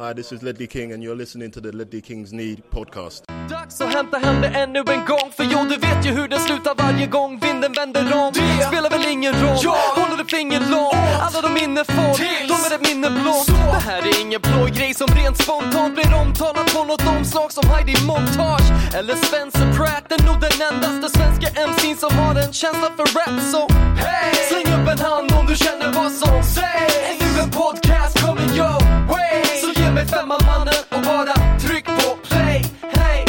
Hi, this is Ledley King, and you're listening to the Ledley Kings Need podcast. Dags att hämta hem det ännu en gång För jo, du vet ju hur det slutar varje gång vinden vänder om. Det spelar väl ingen roll, ja. håller ett finger långt Alla de minne får, de är ett minne blått Det här är ingen blå grej som rent spontant blir omtalat på något omslag som Heidi Montage. Eller Spencer Pratt, är nog den endaste svenska MC'n som har en känsla för rap. Så hey! släng upp en hand om du känner vad som sägs. Är nu en podcast coming your med Så mannen och bara tryck på play Hey!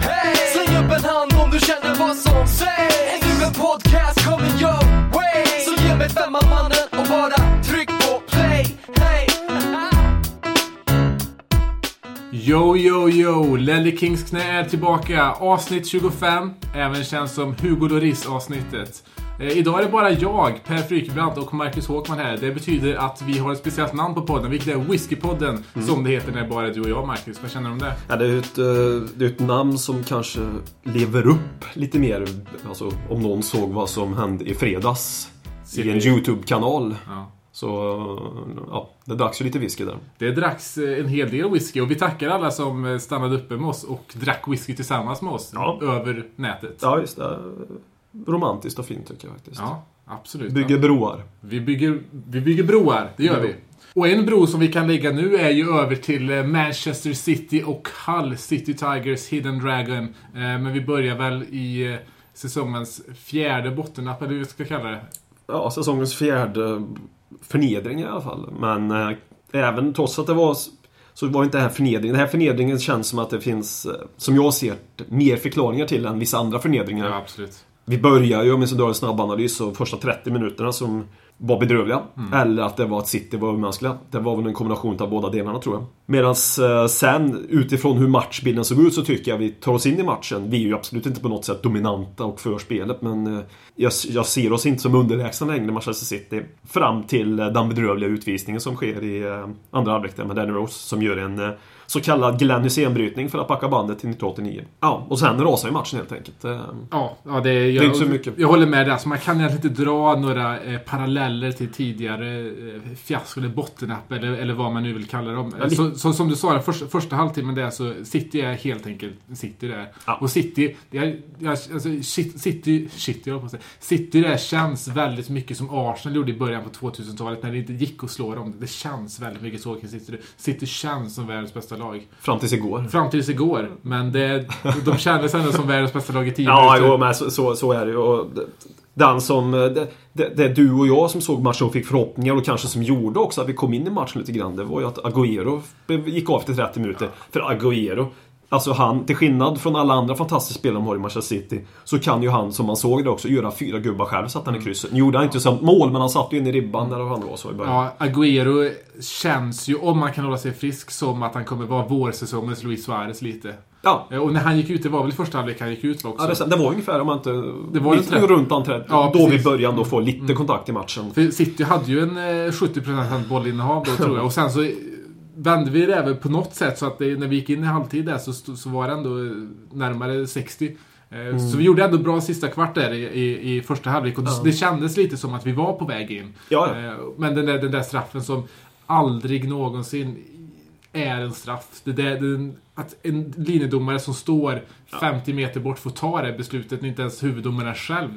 Hey! Släng upp en hand om du känner vad som sägs Är du en podcast coming your way Så ge mig femman mannen och bara tryck på play Hey! Yo, yo, yo! Lelly Kings knä är tillbaka. Avsnitt 25. Även känns som Hugo Doris avsnittet. Eh, idag är det bara jag, Per Frykebrant och Marcus Håkman här. Det betyder att vi har ett speciellt namn på podden, vilket är Whiskypodden. Som det heter när det bara är du och jag, Marcus. Vad känner du om det? Ja, det, är ett, eh, det är ett namn som kanske lever upp lite mer. Alltså, om någon såg vad som hände i fredags i en YouTube-kanal. Ja. Så ja, det dags för lite whisky där. Det dracks eh, en hel del whisky och vi tackar alla som eh, stannade uppe med oss och drack whisky tillsammans med oss Ja. över nätet. Ja, just det. Romantiskt och fint tycker jag faktiskt. Ja, absolut. Bygger broar. Vi bygger, vi bygger broar, det gör vi. Och en bro som vi kan lägga nu är ju över till eh, Manchester City och Hull City Tigers Hidden Dragon. Eh, Men vi börjar väl i eh, säsongens fjärde bottennapp, eller hur vi ska kalla det. Ja, säsongens fjärde förnedring i alla fall. Men eh, även trots att det var så var inte det här förnedringen. Den här förnedringen känns som att det finns, som jag ser mer förklaringar till än vissa andra förnedringar. Ja, absolut. Vi börjar ju, om jag ska dra en snabb analys, och första 30 minuterna som var bedrövliga. Eller att det var att City var omänskliga. Det var väl en kombination av båda delarna tror jag. Medan eh, sen, utifrån hur matchbilden såg ut, så tycker jag vi tar oss in i matchen. Vi är ju absolut inte på något sätt dominanta och för spelet, men eh, jag, jag ser oss inte som underlägsna längre, Manchester City. Fram till eh, den bedrövliga utvisningen som sker i andra halvlek där med Danny Rose, som gör en så kallad Glenn Hysén-brytning för att backa bandet till 1989. Ja, och sen rasar ju matchen helt enkelt. Ja, ja det, jag, är inte så mycket. Jag håller med dig. Alltså, man kan egentligen inte dra några eh, paralleller till tidigare eh, fiasko eller bottennapp eller, eller vad man nu vill kalla dem. Ja, så, så, som du sa, den första, första halvtimmen där så City är helt enkelt City där. Ja. Och City, det är, jag, alltså, shit- City, shit, jag på säga. City där känns väldigt mycket som Arsenal gjorde i början på 2000-talet när det inte gick att slå dem. Det känns väldigt mycket så kring City. City känns som världens bästa lag. fram tills igår. Fram tills igår. Men det, de kändes ändå som världens bästa lag i tio Ja, jo, men så, så, så är det ju. Den som... Eh, det, det, det du och jag som såg matchen och fick förhoppningar och kanske som gjorde också att vi kom in i matchen lite grann. Det var ju att Agüero gick av efter 30 minuter. För Agüero, alltså han, till skillnad från alla andra fantastiska spelare de har i Manchester City, så kan ju han, som man såg det också, göra fyra gubbar själv. Satt han i krysset. Nu gjorde han inte som mål, men han satt ju in i ribban när han var så i början. Ja, Agüero känns ju, om man kan hålla sig frisk, som att han kommer vara vårsäsongens Luis Suarez lite. Ja. Eh, Och när han gick ut, det var väl första halvlek han gick ut också? Ja, det, det var ungefär, om man inte... Det var lite runt anträd. Ja, då vi började då få lite kontakt i matchen. För City hade ju en eh, 70% bollinnehav då tror jag. Och sen så vände vi det även på något sätt så att det, när vi gick in i halvtid där så, så var det ändå närmare 60. Eh, Så vi gjorde ändå bra sista kvart där i, i, i första halvlek och det, det kändes lite som att vi var på väg in. Ja, ja. Eh, Men den där, den där straffen som aldrig någonsin är en straff. Det där, den, att en linjedomare som står 50 meter bort får ta det beslutet inte ens huvuddomaren själv,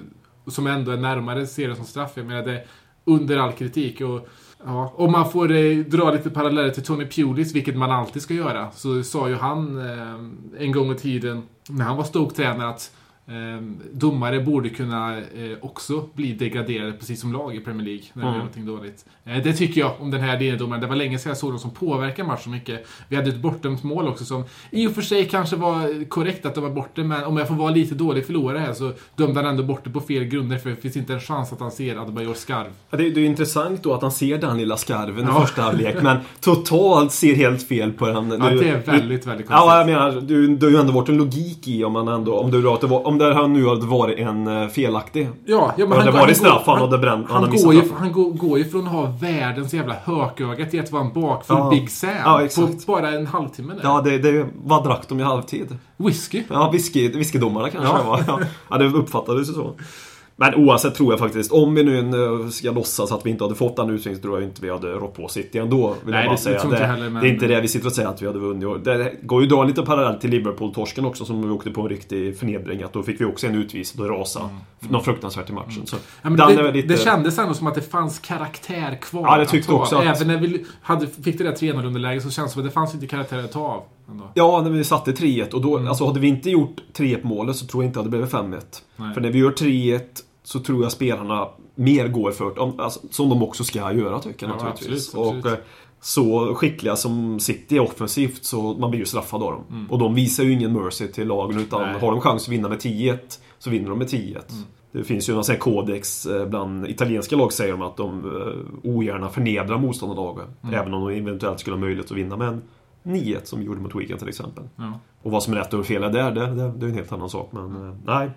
som ändå är närmare, ser det som straff. Jag menar, det är under all kritik. Och, ja, om man får eh, dra lite paralleller till Tony Pulis, vilket man alltid ska göra, så sa ju han eh, en gång i tiden, när han var Stoke-tränare, att Eh, domare borde kunna eh, också bli degraderade precis som lag i Premier League när Mm. gör någonting dåligt. Eh, det tycker jag om den här linjedomaren. Det var länge sedan jag såg någon som påverkar matchen så mycket. Vi hade ett bortdömt mål också som i och för sig kanske var korrekt att de var borta, men om jag får vara lite dålig förlorare här så dömde han ändå bort det på fel grunder för det finns inte en chans att han ser Adebayor skarv. Ja, Det är, det är intressant då att han ser den lilla skarven Ja. i första halvlek, men totalt ser helt fel på den. Ja, Du- det är väldigt, väldigt konstigt. Ja, jag menar, du, det har ju ändå varit en logik i om man ändå, om det, det var, om det här nu hade varit en eh, felaktig. Ja, ja men han, var han det straff går- han hade bränt- han Han, hade går ju, han går, går ju från att ha världens jävla hököga till att vara en bakfull Ja. Big Sam Ja, på bara en halvtimme. Där. Ja, det, det, vad drack de i halvtid? Whisky. Ja, whisky, whiskydomarna kanske Ja. det var. Ja, ja, det uppfattades ju så. Men oavsett tror jag faktiskt, om vi nu ska låtsas att vi inte hade fått den utvisningen så tror jag inte vi hade rått på City ändå. Vill Nej, jag bara det- säga. det inte det, heller, men- det är inte det vi sitter och säger att vi hade vunnit. Det går ju att dra en liten parallell till Liverpool-torsken också som vi åkte på en riktig förnedring. Att då fick vi också en utvisning och rasa. Något fruktansvärt i matchen. Så Mm. Ja, men den det, lite- det kändes ändå som att det fanns karaktär kvar Ja, jag tyckte att också att- Även när vi hade, fick det där 3-0 underläget så känns det som att det fanns lite karaktär att ta av. Ändå. Ja, när vi satte 3-1 och då, Mm. alltså hade vi inte gjort 3-1 målet så tror jag inte det hade blivit 5-1. Nej. För när vi gör 3-1 så tror jag spelarna mer går för det. Alltså, som de också ska göra tycker jag Ja, naturligtvis. absolut, absolut. Och eh, så skickliga som City är offensivt så man blir ju straffad av dem. Mm. Och de visar ju ingen mercy till lagen utan Nej. har de chans att vinna med 10-1 så vinner de med 10-1. Mm. Det finns ju någon sån här kodex eh, bland italienska lag säger de att de eh, ogärna förnedrar motståndarlaget. Mm. Även om de eventuellt skulle ha möjlighet att vinna med en 9-1 som vi gjorde mot Wigan till exempel. Ja. Och vad som är rätt och fel är där, det, det, det är en helt annan sak. Men nej,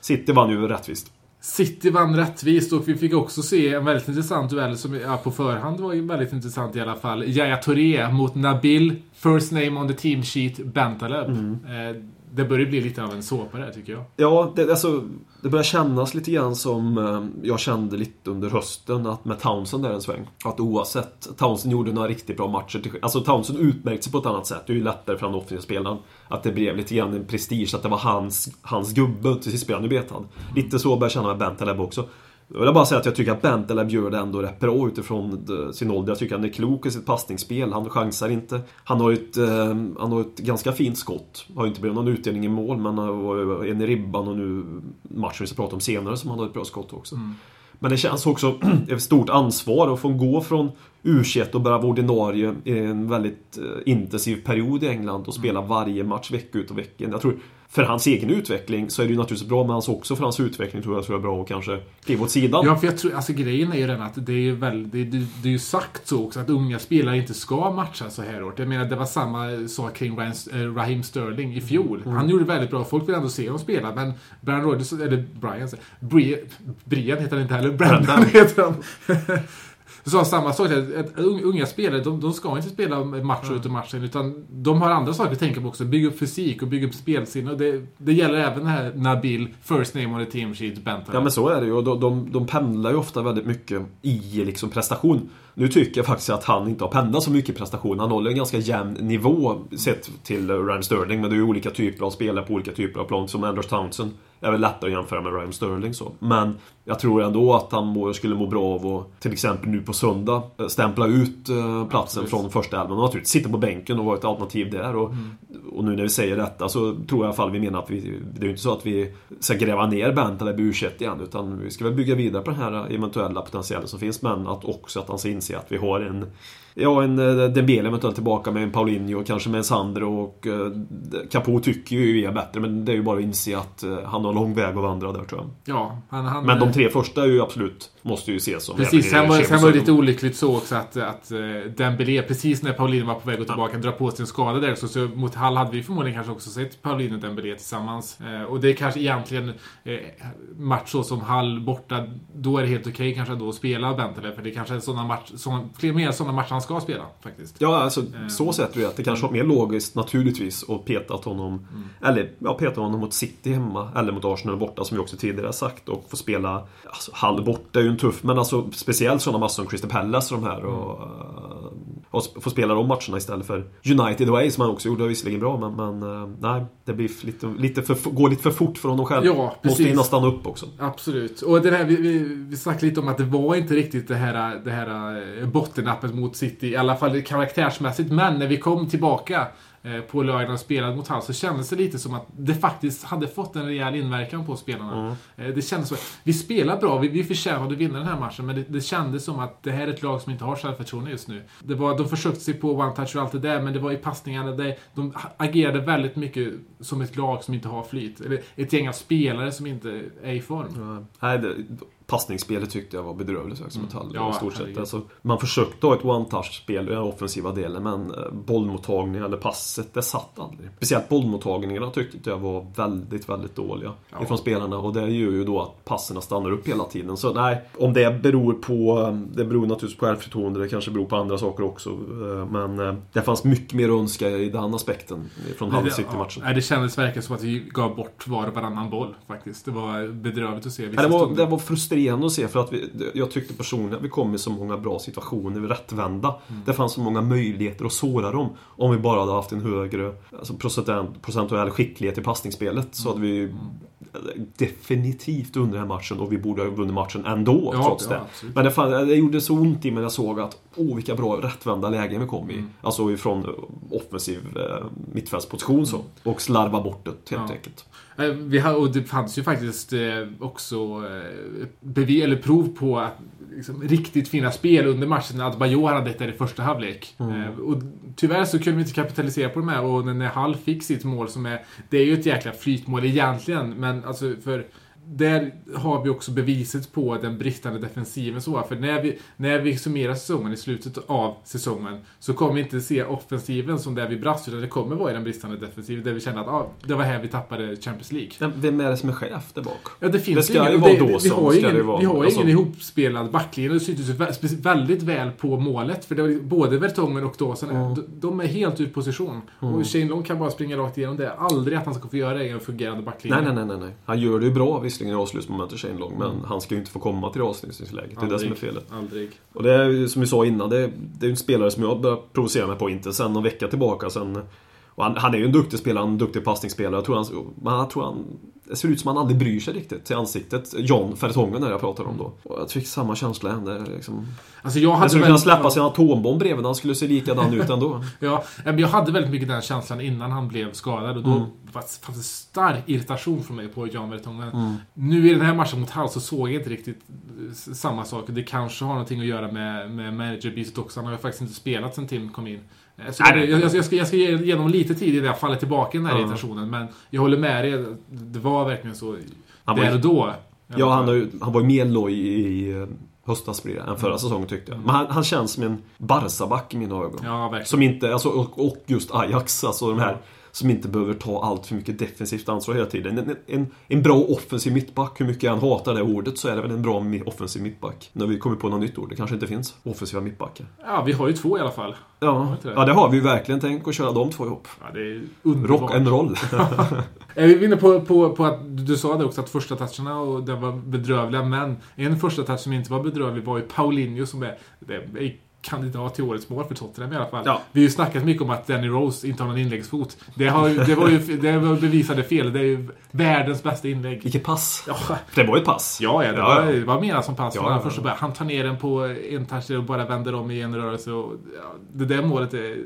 City vann ju rättvist. City vann rättvist och vi fick också se en väldigt intressant duell som ja, på förhand var ju väldigt intressant i alla fall. Yahya Touré mot Nabil, first name on the team sheet, Bentaleb. Mm. Eh, det börjar bli lite av en såpa där tycker jag. Ja, det, alltså, det börjar kännas lite grann som eh, jag kände lite under hösten att med Townsend där en sväng. Att oavsett, Townsend gjorde några riktigt bra matcher. till- Alltså Townsend utmärkte sig på ett annat sätt. Det är ju lättare för den offensiva spelaren. Att det blev lite grann en prestige, att det var hans, hans gubbe till sist blev han ju betad. Lite så börjar jag känna med Bentaleb också. Jag vill bara säga att jag tycker att Bentaleb gör det ändå rätt bra utifrån sin ålder. Jag tycker han är klok i sitt passningsspel. Han chansar inte. Han har ju ett, eh, han har ett ganska fint skott. Har inte blivit någon utdelning i mål, men har en i ribban och nu matchen vi ska prata om senare som han har ett bra skott också. Men det känns också ett stort ansvar att få gå från U21 och börja vara ordinarie i en väldigt eh, intensiv period i England och spela varje match vecka ut och vecka in. Jag tror för hans egen utveckling så är det ju naturligtvis bra, men hans också för hans utveckling tror jag tror jag är bra att kanske kliva åt sidan. Ja, för jag tror, alltså grejen är ju den att det är väl, det, det, det är ju sagt så också att unga spelare inte ska matcha så här hårt. Jag menar, det var samma sak kring eh, Raheem Sterling i fjol. Mm. Han gjorde väldigt bra, folk vill ändå se honom spela, men Brian Rodgers, eller Brian, Brian, Brian heter han inte heller, Brandon heter han. Du sa samma sak, att unga spelare, de, de ska inte spela match ut och match in, utan de har andra saker att tänka på också. Bygga upp fysik och bygga upp spelsinne. Och det, det gäller även den här Nabil, First Name on the Team Sheet, Benton. Ja men så är det ju och de, de, de pendlar ju ofta väldigt mycket i liksom prestation. Nu tycker jag faktiskt att han inte har pendlat så mycket i prestation. Han håller en ganska jämn nivå sett till Ryan Sterling. Men det är ju olika typer av spelare på olika typer av plan. Som Anders Townsend är väl lättare att jämföra med Ryan Sterling så. Men jag tror ändå att han må, skulle må bra av att till exempel nu på söndag eh, stämpla ut eh, platsen Absolut. från första elvan. Och naturligtvis sitta på bänken och vara ett alternativ där. Och, och nu när vi säger detta så tror jag i alla fall vi menar att vi, det är ju inte så att vi ska gräva ner Bent eller U21 igen. Utan vi ska väl bygga vidare på den här eventuella potentialen som finns. Men att också att han ska inse att vi har en Ja, en eh, Dembele eventuellt tillbaka med en Paulinho, kanske med en Sandro och eh, Capo tycker ju vi är bättre men det är ju bara att inse att eh, han har lång väg att vandra där tror jag. Ja, han, han, Men de tre första är ju absolut, måste ju ses som Precis, sen var, sen var det lite olyckligt så också att, att Dembélé, precis när Paulinho var på väg att tillbaka, drar på sig en skada där också. Så mot Hall hade vi förmodligen kanske också sett Paulinho och Dembélé tillsammans. Och det är kanske egentligen match så som Hall borta, då är det helt okej kanske då att spela Bentaleb. För det är kanske är sådana match, såna, fler mer sådana matcher han ska spela faktiskt. Ja, alltså så sett vi att det kanske var mer logiskt naturligtvis att petat honom Eller ja, peta honom mot City hemma eller mot Arsenal borta som vi också tidigare sagt och få spela alltså, Hall borta är ju en tuff men alltså speciellt sådana matcher som Crystal Palace och de här och, eh, och s- få spela de matcherna istället för United Away som han också gjorde visserligen bra men, men eh, nej det blir lite, lite för, går lite för fort för honom själv. Ja, Måste hinna stanna upp också. Absolut. Och det här, vi, vi, vi snackade lite om att det var inte riktigt det här, det här eh, bottennappet mot City, i alla fall karaktärsmässigt. Men när vi kom tillbaka på lördagen och spelade mot Hall så kändes det lite som att det faktiskt hade fått en rejäl inverkan på spelarna. Eh, Det kändes så. Vi spelar bra, vi, vi förtjänade att vinna den här matchen, men det, det kändes som att det här är ett lag som inte har självförtroende just nu. Det var, de försökte sig på one-touch och allt det där, men det var i passningarna, det, de agerade väldigt mycket som ett lag som inte har flyt. Eller ett gäng av spelare som inte är i form. Nej, det, Passningsspelet tyckte jag var bedrövligt sagt, som Metall Ja, i stort sett. Alltså, man försökte ha ett one-touch-spel i den offensiva delen men eh, bollmottagning eller passet, det satt aldrig. Speciellt bollmottagningarna tyckte jag var väldigt, väldigt dåliga Ja. ifrån spelarna och det gör ju då att passerna stannar upp hela tiden. Så nej, om det beror på... Det beror naturligtvis på självförtroende, det kanske beror på andra saker också. eh, Men eh, det fanns mycket mer att önska i den aspekten från Hull City-matchen. ja, det kändes verkligen som att vi gav bort var och varannan boll faktiskt. Det var bedrövligt att se vissa Ja, det, var, det var frustrerande att se för att vi, jag tyckte personligen att vi kom i så många bra situationer, vi rättvända. Mm. Det fanns så många möjligheter att såra dem. Om vi bara hade haft en högre alltså procentuell, procentuell skicklighet i passningsspelet så hade vi Mm. definitivt under den här matchen och vi borde ha vunnit matchen ändå Ja, trots ja, det. absolut. Men det, fan, det gjorde så ont i mig när jag såg att åh vilka bra rättvända lägen vi kom i. Mm. Alltså ifrån offensiv eh, mittfältsposition så. Och slarva bort det helt Ja. enkelt. Eh, Vi har, och det fanns ju faktiskt eh, också eh, bevis, eller prov på att liksom, riktigt fina spel under matchen. Att Bajor hade detta i första halvlek. Eh, och tyvärr så kunde vi inte kapitalisera på de här och när Hall fick sitt mål som är... Det är ju ett jäkla flytmål egentligen, men alltså för... Där har vi också beviset på den bristande defensiven. Så, för när vi, när vi summerar säsongen i slutet av säsongen så kommer vi inte se offensiven som där vi brast, utan det kommer vara i den bristande defensiven där vi känner att ah, det var här vi tappade Champions League. Men vem är det som är chef där bak? Ja, det finns Det ska ju vara Dawson, Vi har ju ska ingen, vara. vi har Alltså- ingen ihopspelad backlinje. Det syntes väldigt väl på målet. För det var, både Vertongen och Dawson, Mm. de, de är helt ur position. Och Shane Long kan bara springa rakt igenom det. Aldrig att han ska få göra det i en fungerande backlinje. Nej, nej, nej, nej. Han gör det ju bra visserligen i avslutsmomentet, Shane Long, men han ska ju inte få komma till det avslutningsläget. Det är det som är felet. Aldrig. Och det är ju som vi sa innan, det är, det är en spelare som jag börjar provocera mig på, inte sen någon vecka tillbaka. Sen, och han, han är ju en duktig spelare, en duktig passningsspelare. Jag tror han, jag tror han det ser ut som han aldrig bryr sig riktigt till ansiktet. John Fertongen där jag pratar om då. Och jag fick samma känsla är liksom... Alltså jag hade skulle väl- kunna släppa sin atombomb bredvid, han skulle se likadan ut ändå. Ja, men jag hade väldigt mycket den känslan innan han blev skadad och då Mm. fanns det stark irritation från mig på Jan Vertongen. Mm. Nu i den här matchen mot Hall så såg jag inte riktigt eh, samma sak. Det kanske har någonting att göra med, med managerbytet också. Han har ju faktiskt inte spelat sen Tim kom in. Eh, Så jag, jag, jag, ska, jag ska ge honom lite tid innan jag faller tillbaka i den här Ja. irritationen. Men jag håller med dig. Det var verkligen så Han där och då. Ja, han, han var ju mer loj i eh, höstas blir det, än Mm. förra säsongen tyckte jag. Men han, han känns som en Barca-back i mina ögon. Ja, verkligen. Som inte, alltså, och, och just Ajax, alltså de här som inte behöver ta allt för mycket defensivt ansvar hela tiden. En, en, en bra offensiv mittback, hur mycket jag än hatar det ordet, så är det väl en bra offensiv mittback. När vi kommer på något nytt ord, det kanske inte finns offensiva mittbackar. Ja, vi har ju två i alla fall. Ja, det? ja det har vi ju verkligen. Tänk att köra de två ihop. Ja, det är underbart. Rock and roll. Vi inne på, på, på att du sa det också att första toucherna och det var bedrövliga, men en första touch som inte var bedrövlig var ju Paulinho som är, det är kandidat till årets mål för Tottenham i alla fall. Ja. Vi har ju snackat mycket om att Danny Rose inte har någon inläggsfot. Det, har, det var ju det var bevisade fel. Det är ju världens bästa inlägg. Vilket pass. Ja, Det var ju ett pass. ja, ja det Ja, var, ja. det var menat som pass Ja, ja, ja. början. Han tar ner den på en touch och bara vänder om i en rörelse. Och, ja, det där målet är,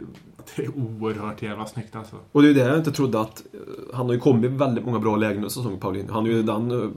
det är oerhört jävla snyggt alltså. Och det är det jag inte trodde att... eh, Han har ju kommit väldigt många bra lägen under säsongen, Paulinho. Han är ju den uh,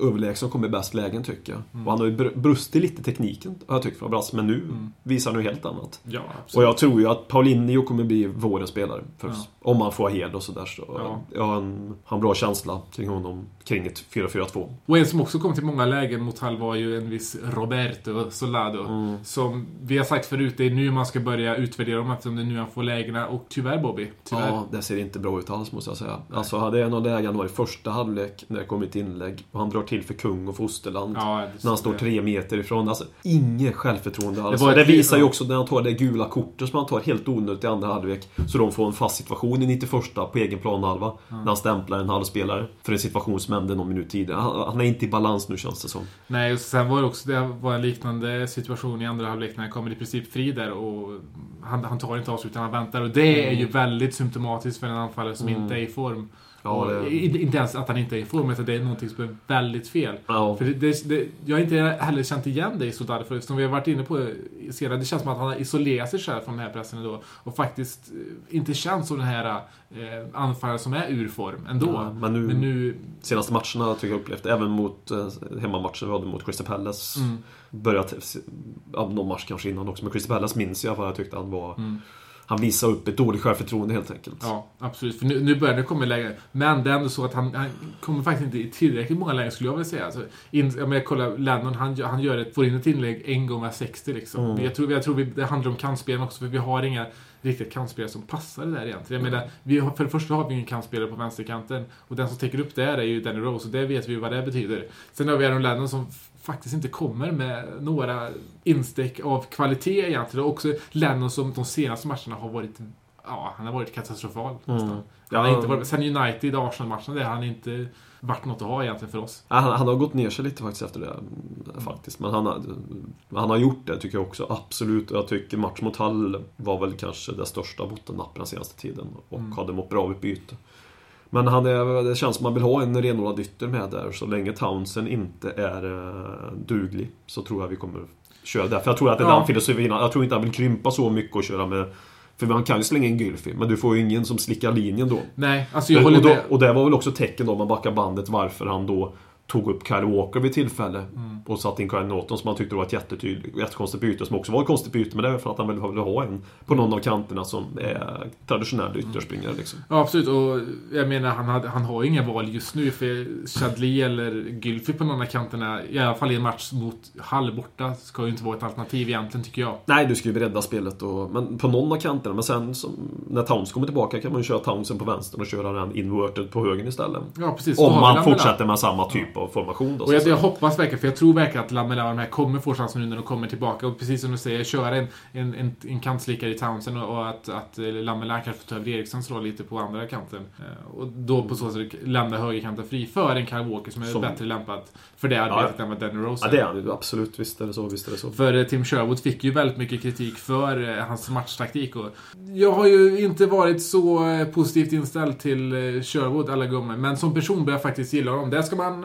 överlägsen som kommer bäst lägen, tycker jag. Mm. Och han har ju br- brustit lite i tekniken, har jag tyckt, från Brass. Men nu visar han ju helt annat. Ja, absolut. Och jag tror ju att Paulinho kommer bli vårens spelare. För Ja. Om han får hed och sådär så... Ja. Jag har en, har en bra känsla kring honom, kring ett 4-4-2. Och en som också kom till många lägen mot Hall var ju en viss Roberto Solado. Mm. Som vi har sagt förut, det är nu man ska börja utvärdera dem eftersom det är nu han får lägena. Och tyvärr Bobby, tyvärr. Ja, det ser inte bra ut alls måste jag säga. Alltså, hade jag någon läge han har i första halvlek när det kommer ett inlägg och han drar till för kung och fosterland. Ja, När han står tre meter ifrån. Alltså, inget självförtroende alls. Det Det, visar ju också när han tar det gula kortet som han tar helt onödigt i andra halvlek. Så de får en fast situation i 91 på egen planhalva. När han stämplar en halvspelare för en situation som hände någon minut tidigare. Han, är inte i balans nu känns det som. Nej, och sen var det också det var en liknande situation i andra halvlek när han kommer i princip fri där och han, han tar inte avslut utan han väntar. Och det är ju väldigt symptomatiskt för en anfallare som inte är i form. Ja, det- Inte ens att han inte är i form, utan det är någonting som är väldigt fel. Ja. För det, det, det, jag har inte heller känt igen dig så därför, som vi har varit inne på senare. Det känns som att han har isolerat sig själv från den här pressen ändå. Och faktiskt eh, inte känns som den här eh, anfallaren som är ur form ändå. Ja, men nu- men nu Senaste matcherna tycker jag upplevt, även mot eh, hemmamatchen vi hade mot Crystal Palace. Mm. Börjat, ja, någon match kanske innan också, men Crystal Palace minns jag vad jag tyckte han var Mm. Han visar upp ett dåligt självförtroende helt enkelt. Ja, absolut. För nu, nu börjar det komma läge. Men det är ändå så att han, han kommer faktiskt inte i tillräckligt många lägen skulle jag vilja säga. Alltså, in, jag menar, kolla, Lennon han, han gör ett, får in ett inlägg en gång var 60 liksom. Mm. Jag tror, jag tror vi, det handlar om kantspelen också, för vi har inga riktigt kantspelare som passar det där egentligen. Jag menar, vi har, för det första har vi ingen kantspelare på vänsterkanten. Och den som täcker upp det är ju Danny Rose, och det vet vi vad det betyder. Sen har vi Aaron Lennon som faktiskt inte kommer med några instick av kvalitet egentligen. Och också Lennon som de senaste matcherna har varit Ja, han har varit katastrofal. Mm. Han har inte varit, sen United, Arsenal-matchen, det har han inte varit något att ha egentligen för oss. Ja, Han, han har gått ner sig lite faktiskt efter det. Faktiskt. Men han har, han har gjort det tycker jag också. Absolut. Jag tycker match mot Hall var väl kanske det största bottennappen den senaste tiden. Och Mm. hade mått bra av ett byte. Men han är, det känns som man vill ha en renodlad ytter med där. Så länge Townsend inte är uh, duglig så tror jag vi kommer köra där. För jag tror att det är Ja. den filosofin. Jag tror inte han vill krympa så mycket och köra med för man kan ju slänga in Gylfi, men du får ju ingen som slickar linjen då. Nej, alltså jag håller och, då, med. och det var väl också tecken då, om man backar bandet, varför han då tog upp Kyle Walker vid tillfälle Mm. och satte in Kyle Norton som han tyckte var ett jättetydligt, jättekonstigt byte, som också var ett konstigt byte, men det är för att han vill, vill ha en på någon av kanterna som är traditionell ytterspringare liksom. Ja, absolut. Och jag menar, han, hade, han har ju inga val just nu. För Chadli eller Gylfi på någon av kanterna, i alla fall i en match mot Hall borta, ska ju inte vara ett alternativ egentligen, tycker jag. Nej, du ska ju bredda spelet och, men på någon av kanterna, men sen som, när Towns kommer tillbaka kan man ju köra Townsend på vänster och köra den inverted på höger istället. Ja, precis. Om man fortsätter med samma typ av formation då. Och jag, jag hoppas verkligen, för jag tror verkligen att Lamela och de här kommer få chansen nu när de kommer tillbaka. Och precis som du säger, köra en, en, en, en kantslickare i Townsend och, och att, att eh, Lamela kanske får ta över Erikssons roll lite på andra kanten. Eh, Och då på så sätt lämna högerkanten fri för en Kyle Walker som är Som- bättre lämpad för det arbetet än vad Danny Rose Ja, det är han. Absolut. Visst är det så. Visst är det så. För eh, Tim Sherwood fick ju väldigt mycket kritik för hans matchtaktik. Och jag har ju inte varit så positivt inställd till Sherwood alla gånger. Men som person börjar jag faktiskt gilla honom. Det ska man,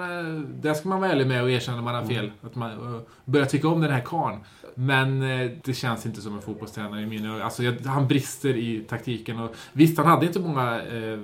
det ska man vara ärlig med och erkänna när man har fel. Att man eh, börjar tycka om den här karln. Men eh, det känns inte som en fotbollstränare i mina. Alltså, han brister i taktiken. Och, visst, han hade inte många... Eh,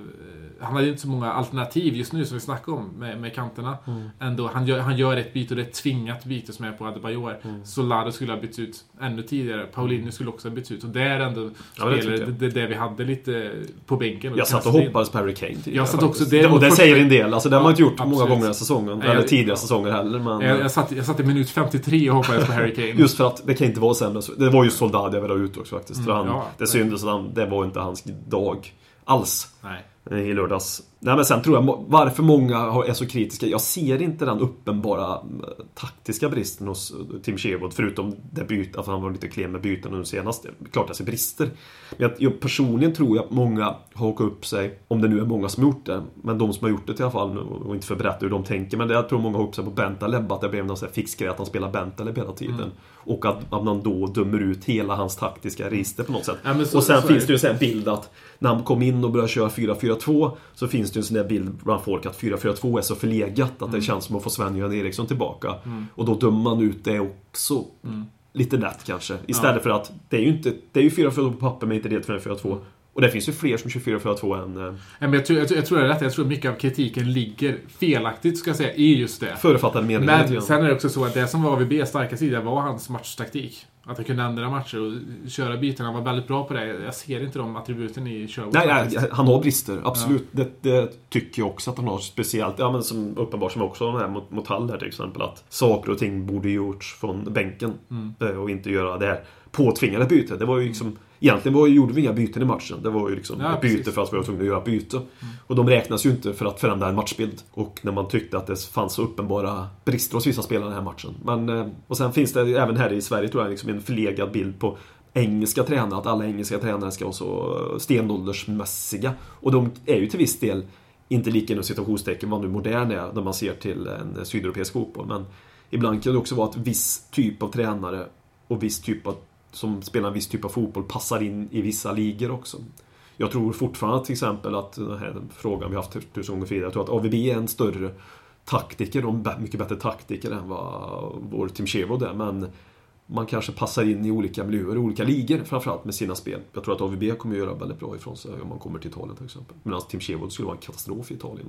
han hade inte så många alternativ just nu som vi snackade om med, med kanterna. Ändå, han gör, han gör ett byte och det är ett tvingat byte som är på Adebayor. Solado skulle ha bytts ut ännu tidigare. Paulinho skulle också ha bytts ut. Och det är ändå Ja, det spelare, det, jag. det, vi hade lite på bänken. och Jag satt och hoppades på Harry Kane tidigare, Jag satt också- det är och det säger en del. Alltså, det har man inte gjort Ja, många absolut. gånger den säsongen. Nej, eller jag- tidigare säsonger heller. Men, Jag, jag, satt, jag satt i minut 53 och hoppades på Harry Kane. Just för att det kan inte vara sämre. så- Det var ju Soldad jag ville ha ut också faktiskt. Mm, han, ja. det syntes att han, det var inte hans dag alls. Nej. Eh, i lördags. Nej men sen tror jag varför många är så kritiska. Jag ser inte den uppenbara eh, taktiska bristen hos eh, Tim Sherwood förutom det byt, att han var lite klen med byten nu senast. Klart jag ser brister. Men jag, jag personligen tror jag att många hakar upp sig, om det nu är många som har gjort det, men de som har gjort det i alla fall, och inte för att berätta hur de tänker, men det, jag tror många har upp sig på Bentaleb, att det blev någon sån här fixgrej att han spelar Bentaleb hela tiden. Mm. Och att, att man då dömer ut hela hans taktiska register på något sätt. Ja, så- och sen så finns det. ju en sån här bild att när han kom in och började köra 4-4-2 så finns det ju en sån där bild bland folk att 4-4-2 är så förlegat att Mm. det känns som att få Sven-Göran Eriksson tillbaka. Och då dömer man ut det också. Mm. Lite lätt kanske. Istället för att det är ju inte, det är ju 4-4-2 på papper men inte det 4-4-2. Och det finns ju fler som kör 4-4-2 än... eh, Ja, men jag, tror, jag, jag tror det är rätt. Jag tror mycket av kritiken ligger felaktigt, ska jag säga, i just det. Förutfattade meningar Men grann. sen är det också så att det som var AVBs starka sida var hans matchtaktik. Att han kunde ändra matcher och köra byten. Han var väldigt bra på det. Jag ser inte de attributen i Sherwood Nej, nej, han har brister. Absolut. Det, det tycker jag också att han har. Speciellt, ja men som uppenbart som också den här mot, mot Hall här till exempel. Att saker och ting borde gjorts från bänken. Mm. eh, Och inte göra det här påtvingade bytet. Det var ju liksom Egentligen var, gjorde vi inga byten i matchen. Det var ju liksom Ja, byte för att vi var tvungna att göra byte. Och de räknas ju inte för att förändra en matchbild. Och när man tyckte att det fanns så uppenbara brister hos vissa spelare i den här matchen. Men, eh, och sen finns det även här i Sverige tror jag liksom en förlegad bild på engelska tränare, att alla engelska tränare ska vara så stenåldersmässiga. Och de är ju till viss del inte lika inom situationstecken vad nu modern är när man ser till en sydeuropeisk fotboll. Men ibland kan det också vara att viss typ av tränare och viss typ av, som spelar en viss typ av fotboll passar in i vissa ligor också. Jag tror fortfarande till exempel att den här frågan vi haft tusen gånger tidigare, jag tror att AVB är en större taktiker och en mycket bättre taktiker än vad vår Tim Sherwood är. Men man kanske passar in i olika miljöer, olika ligor framförallt med sina spel. Jag tror att AVB kommer göra väldigt bra ifrån sig om man kommer till Italien till exempel. Medan Tim Sherwood skulle vara en katastrof i Italien.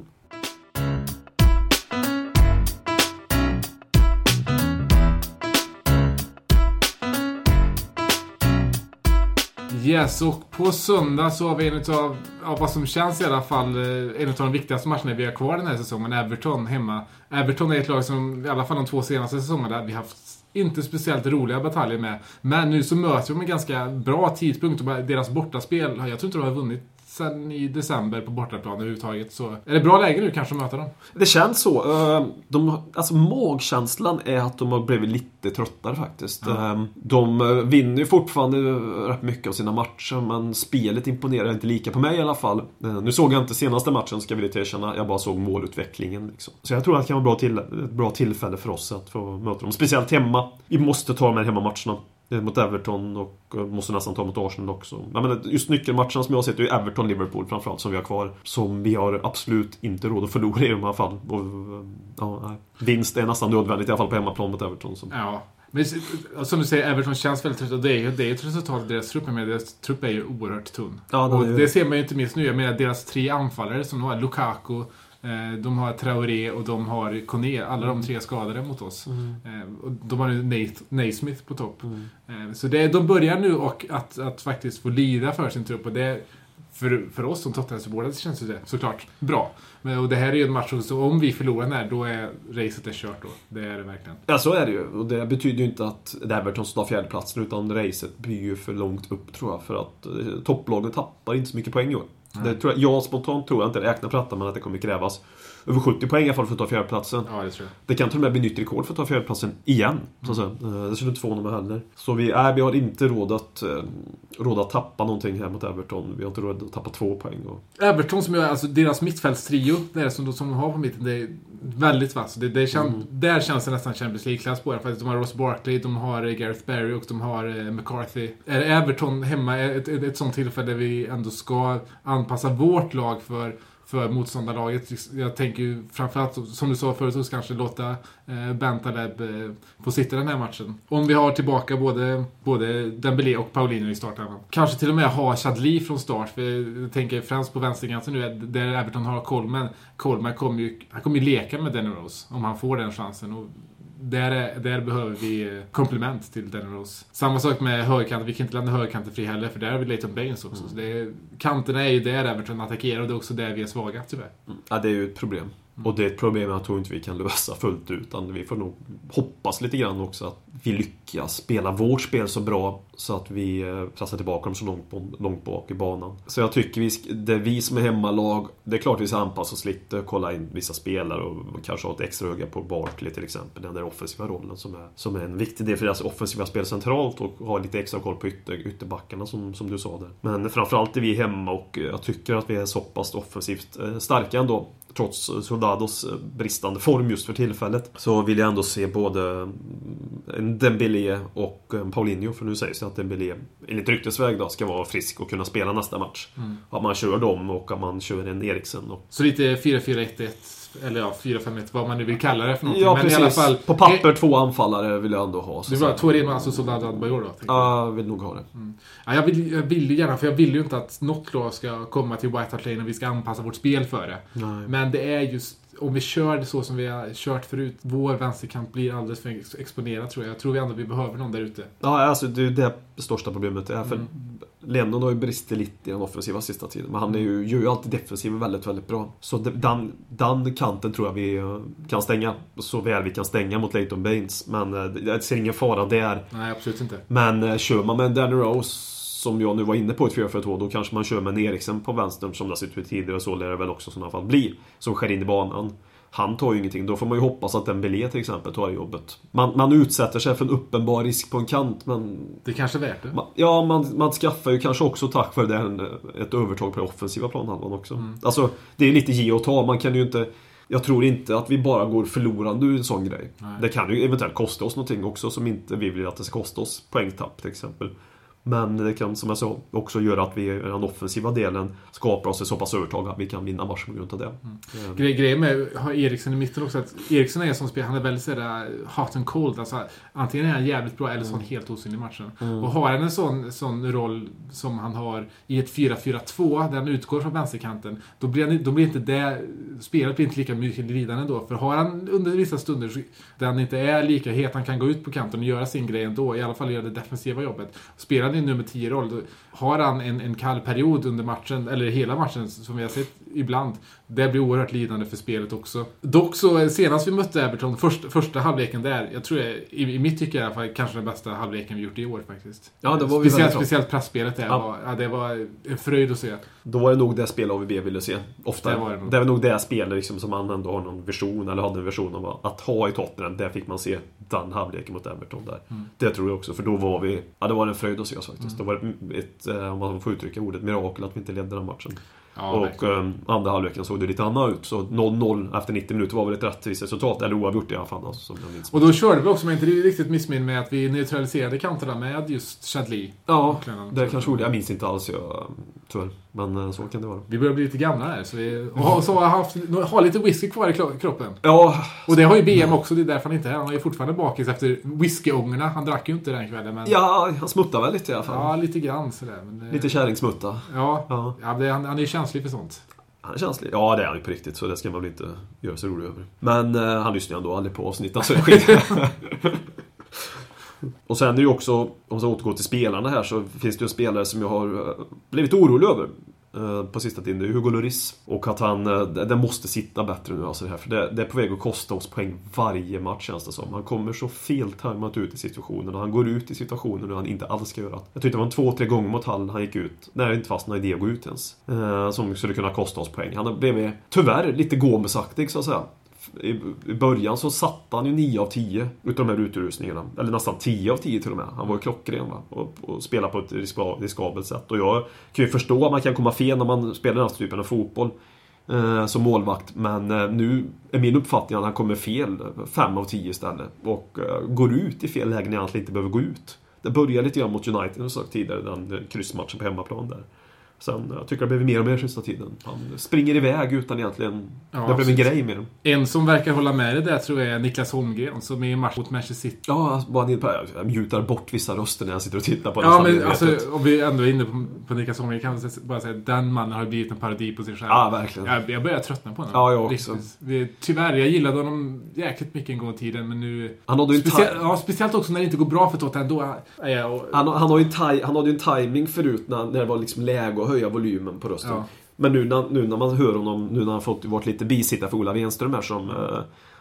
Yes, och på söndag så har vi en utav, ja, vad som känns i alla fall, eh, en av de viktigaste matcherna vi har kvar den här säsongen, Everton hemma. Everton är ett lag som, i alla fall de två senaste säsongerna, vi har haft inte speciellt roliga bataljer med. Men nu så möter de en ganska bra tidpunkt och deras bortaspel, jag tror inte de har vunnit sen i december på bortaplan överhuvudtaget. Så är det bra läge nu kanske att möta dem? Det känns så. Eh, de, alltså magkänslan är att de har blivit lite tröttare faktiskt. Ja. De eh, vinner ju fortfarande rätt mycket av sina matcher men spelet imponerar inte lika på mig i alla fall. Eh, nu såg jag inte senaste matchen ska jag vilja erkänna. Jag bara såg målutvecklingen. Liksom. Så jag tror att det kan vara bra till, ett bra tillfälle för oss att få möta dem. Speciellt hemma. Vi måste ta de här hemmamatcherna mot Everton och måste nästan ta mot Arsenal också. men just nyckelmatcherna som jag har sett är ju Everton-Liverpool framförallt som vi har kvar. Som vi har absolut inte råd att förlora i de här fallen. Och, ja, vinst är nästan nödvändigt i alla fall på hemmaplan mot Everton. Som... Ja. Men som du säger, Everton känns väldigt trött och det är ju det är ett resultat av deras trupp. Men deras trupp är ju oerhört tunn. Ja, och det ser man ju inte minst nu. Jag menar deras tre anfallare som de har, Lukaku, de har Traoré och de har Kone, alla de tre skadade mot oss. Mm. Eh, och de har nu Naismith på topp. Mm. Eh, så det, de börjar nu och att, att faktiskt få lida för sin trupp och det för, för oss som Tottenham-supportrar känns det såklart bra. Men, och det här är ju en match så om vi förlorar den här, då är racet är kört då. Det är det verkligen. Ja, så är det ju. Och det betyder ju inte att Everton tar fjärdeplatsen, utan racet blir ju för långt upp tror jag. För att topplagen tappar inte så mycket poäng i år. Det tror jag, jag spontant tror jag inte, räknar detta, men att det kommer krävas över 70 poäng i alla fall för att ta fjärdeplatsen. Ja, det tror jag. Det kan till och med bli nytt rekord för att ta fjärdeplatsen igen. Så att säga. Mm. Det skulle inte förvåna mig heller. Så vi, nej, vi har inte råd att, eh, råd att tappa någonting här mot Everton. Vi har inte råd att tappa två poäng. Och... Everton, som är, alltså deras mittfältstrio, det är som, som de har på mitten, det är väldigt vass. Det, det kän, mm. Där känns det nästan Champions League-klass på det. De har Ross Barkley, de har Gareth Barry och de har eh, McCarthy. Är Everton hemma ett, ett, ett sånt tillfälle där vi ändå ska anpassa vårt lag för för motståndarlaget. Jag tänker ju framförallt, som du sa förut, så kanske låta eh, Bentaleb eh, få sitta den här matchen. Om vi har tillbaka både, både Dembélé och Paulinho i startelvan. Kanske till och med ha Chadli från start. För jag tänker främst på vänsterkanten nu, där Everton har Colman. Colman kommer ju, han kommer ju leka med Danny Rose om han får den chansen. Och där, är, där behöver vi komplement till Danny Rose. Samma sak med högerkanten. Vi kan inte lämna högerkanten fri heller, för där har vi Leighton Baines också. Mm. Så det är, kanterna är ju där Everton attackerar och det är också där vi är svaga, tyvärr. Mm. Ja, det är ju ett problem. Och det är ett problem jag tror inte vi kan lösa fullt ut. Utan vi får nog hoppas lite grann också att vi lyckas spela vårt spel så bra så att vi eh, pressar tillbaka dem så långt, på, långt bak i banan. Så jag tycker vi, det är vi som är hemmalag. Det är klart vi ska anpassa oss lite, kolla in vissa spelare och kanske ha ett extra öga på Barkley till exempel. Den där offensiva rollen som är, som är en viktig del för deras offensiva spel centralt och ha lite extra koll på ytter, ytterbackarna som, som du sa där. Men framförallt är vi hemma och eh, jag tycker att vi är så pass offensivt eh, starka ändå trots Soldados eh, bristande form just för tillfället. Så vill jag ändå se både en Dembélé och en Paulinho. För nu sägs det att Dembélé, enligt ryktesväg då, ska vara frisk och kunna spela nästa match. Mm. Att man kör dem och att man kör en Eriksen. Och... Så lite 4-4-1-1 eller ja, 4-5-1, vad man nu vill kalla det för någonting. Ja, men precis. I alla fall, på papper två anfallare vill jag ändå ha. Så det var Torino, alltså Soldado Adbajor då? Ja, jag vill nog ha det. Mm. Ja, jag, vill, jag vill ju gärna, för jag vill ju inte att något lag ska komma till White Hart Lane och vi ska anpassa vårt spel för det. Nej. Men det är just om vi kör det så som vi har kört förut, vår vänsterkant blir alldeles för exponerad tror jag. Jag tror vi ändå vi behöver någon där ute. Ja, alltså det är det största problemet är. För mm. Lennon har ju bristit lite i den offensiva sista tiden. Men han är ju, gör ju alltid defensiven väldigt, väldigt bra. Så den, den kanten tror jag vi eh, kan stänga. Så väl vi kan stänga mot Leighton Baines. Men eh, jag ser ingen fara där. Nej, absolut inte. Men eh, kör man med Danny Rose som jag nu var inne på i 4-4-2, då kanske man kör med en Eriksen på vänstern som det har sett ut tidigare. Så lär det väl också i sådana fall bli. Som skär in i banan. Han tar ju ingenting. Då får man ju hoppas att en Belé till exempel tar jobbet. Man, man utsätter sig för en uppenbar risk på en kant men... Det är kanske är värt det. Man, ja, man, man skaffar ju kanske också tack vare det ett övertag på den offensiva planhalvan också. Mm. Alltså, det är lite ge och ta. Man kan ju inte... Jag tror inte att vi bara går förlorande ur en sån grej. Nej. Det kan ju eventuellt kosta oss någonting också som inte vi vill att det ska kosta oss. Poängtapp till exempel. Men det kan som jag sa också göra att vi i den offensiva delen skapar oss ett så pass övertag att vi kan vinna matchen på grund av det. Mm. Gre grejen med att ha Eriksen i mitten också att Eriksen är som spelare, han är väldigt sådär hot and cold. Alltså, antingen är han jävligt bra eller så är han mm. helt osynlig i matchen. Mm. Och har han en sån, sån roll som han har i ett 4-4-2 där han utgår från vänsterkanten, då blir, han, då blir inte det, spelet blir inte lika mycket lidande då. För har han under vissa stunder där han inte är lika het, han kan gå ut på kanten och göra sin grej ändå, i alla fall göra det defensiva jobbet. Spelar i nummer 10-roll, har han en, en kall period under matchen, eller hela matchen som vi har sett ibland, det blir oerhört lidande för spelet också. Dock så, senast vi mötte Everton, först, första halvleken där, jag tror jag, i, i mitt tycke i alla fall, kanske den bästa halvleken vi gjort i år faktiskt. Ja, det var vi speciellt, speciellt pressspelet där, Ja. var, ja, det var en fröjd att se. Då var det nog det spel AVB ville se. Ofta. Det Det var det nog. det, var nog det spel liksom, som man ändå har någon vision, eller hade en vision om att ha i Tottenham. Där fick man se den halvleken mot Everton där. Mm. Det tror jag också, för då var vi... Ja, det var en fröjd att se oss faktiskt. Då var det ett, eh, om man får uttrycka ordet, mirakel att vi inte ledde den matchen. Ja, och um, andra halvleken såg det lite annorlunda ut. Så 0-0 efter 90 minuter var väl ett rättvist resultat. Eller oavgjort i alla fall, alltså, som jag minns. Och då körde vi också, men inte riktigt missminner med att vi neutraliserade kanterna med just Chadli. Ja, det kanske gjorde. Jag minns inte alls, jag, tyvärr. Men eh, så kan det vara. Vi börjar bli lite gamla här, så vi har, så har, haft, har lite whisky kvar i kroppen. Ja, Och det har ju BM också, det är därför han inte är här. Han är ju fortfarande bakis efter whiskyångorna. Han drack ju inte den kvällen, men... ja, han smuttar väl lite i alla fall. Ja, lite grann sådär. Men det, Lite kärringsmutta. Ja, Ja. ja det, han, han är ju känslig för sånt. Han är känslig. Ja, det är han ju på riktigt, så det ska man väl inte göra sig rolig över. Men eh, han lyssnar ju ändå aldrig på avsnitten, så alltså, det. Och sen är det ju också, om man ska återgå till spelarna här, så finns det ju en spelare som jag har eh, blivit orolig över. Eh, på sista tiden, det är Hugo Lloris. Och att han, eh, det måste sitta bättre nu alltså det här. För det, det är på väg att kosta oss poäng varje match känns det som. Han kommer så feltajmat ut i situationen och han går ut i situationer när han inte alls ska göra. Jag tyckte det var en två, tre gånger mot Hall han gick ut. När det inte fanns någon idé att gå ut ens. Eh, Som skulle kunna kosta oss poäng. Han har blivit, tyvärr, lite Gomes-aktig så att säga. I, början så satte han ju 9 av 10 utav de här utrustningarna. Eller nästan 10 av 10 till och med. Han var ju klockren va? Och, och spelade på ett riskabelt sätt. Och jag kan ju förstå att man kan komma fel när man spelar den här typen av fotboll. Eh, som målvakt. Men eh, nu är min uppfattning att han kommer fel 5 av 10 istället. Och eh, går ut i fel lägen när han egentligen inte behöver gå ut. Det började lite grann mot United, som jag sagt tidigare, den kryssmatchen på hemmaplan där. Sen, jag tycker det blivit mer och mer sista tiden. Han springer iväg utan egentligen... Ja, det blev en grej med dem. En som verkar hålla med dig där tror jag är Niklas Holmgren, som är i match mot Manchester City. Ja, alltså, bara på, jag mutar bort vissa röster när jag sitter och tittar på den. Ja, men alltså, om vi ändå är inne på, på Niklas Holmgren kan jag bara säga att den mannen har blivit en parodi på sig själv. Ja, verkligen. Jag, jag börjar tröttna på honom. Ja, jag också. Det- Tyvärr, jag gillade honom jäkligt mycket en gång i tiden, men nu... Han hade ju Speciellt, ja, speciellt också när det inte går bra för Tottenham. Då jag... Och, Han, han, har ju taj- han hade ju en timing förut när, när det var liksom läge att höja volymen på rösten. Ja. Men nu när, nu när man hör honom, nu när han fått varit lite bisittare för Ola Wenström här som eh,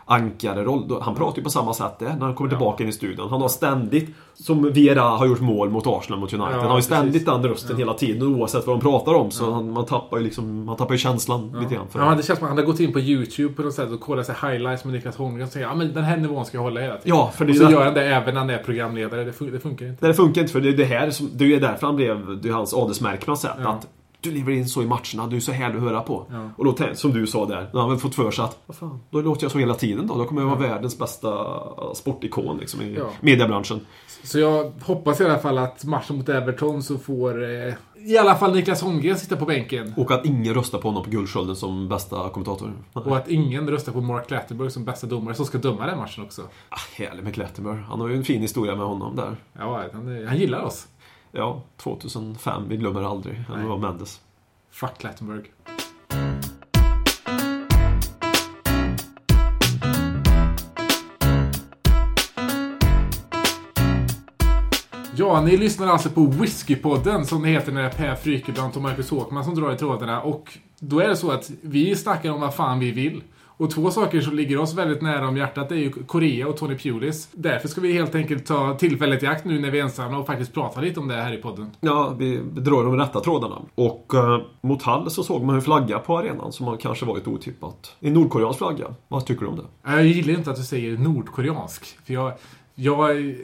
ankare-roll. Han pratar ju på samma sätt där när han kommer tillbaka in i studion. Han har ständigt, som Viera har gjort mål mot Arsenal mot United, Ja, han har ju ständigt precis. den rösten hela tiden oavsett vad de pratar om. Så han, man tappar ju liksom, man tappar ju känslan lite grann. För Ja, det känns som att han har gått in på YouTube på något sätt och kollat sig highlights med Niklas Holmgren och säger ja men den här nivån ska jag hålla hela tiden. Ja, för det och så ju gör det- han det även när han är programledare. Det, fun- det funkar inte. Nej, det funkar inte för det är det här som, det är därför han blev, det är hans adelsmärke på något sätt. Ja. Att du lever in så i matcherna, du är så härlig att höra på. Ja. Och då, som du sa där, har han fått för sig att, vad fan, då låter jag så hela tiden då. Då kommer jag vara världens bästa sportikon liksom, i Ja. mediebranschen. Så jag hoppas i alla fall att matchen mot Everton så får eh, i alla fall Niklas Holmgren sitta på bänken. Och att ingen röstar på honom på Guldskölden som bästa kommentator. Och att ingen röstar på Mark Clattenburg som bästa domare som ska döma den matchen också. Ah, härlig med Klettenberg. Han har ju en fin historia med honom där. Ja, han, han gillar oss. Ja, 2005, vi glömmer aldrig. Nej. var Mendes. Fuck Clattenburg. Ja, ni lyssnar alltså på Whiskypodden som det heter när det är Per Frykebrant och Marcus Håkman som drar i trådarna. Och då är det så att vi snackar om vad fan vi vill. Och två saker som ligger oss väldigt nära om hjärtat är ju Korea och Tony Pulis. Därför ska vi helt enkelt ta tillfället i akt nu när vi är ensamma och faktiskt prata lite om det här i podden. Ja, vi drar de rätta trådarna. Och eh, mot Hall så såg man en flagga på arenan som kanske varit otippat. En nordkoreansk flagga. Vad tycker du om det? Jag gillar inte att du säger nordkoreansk. För jag, jag,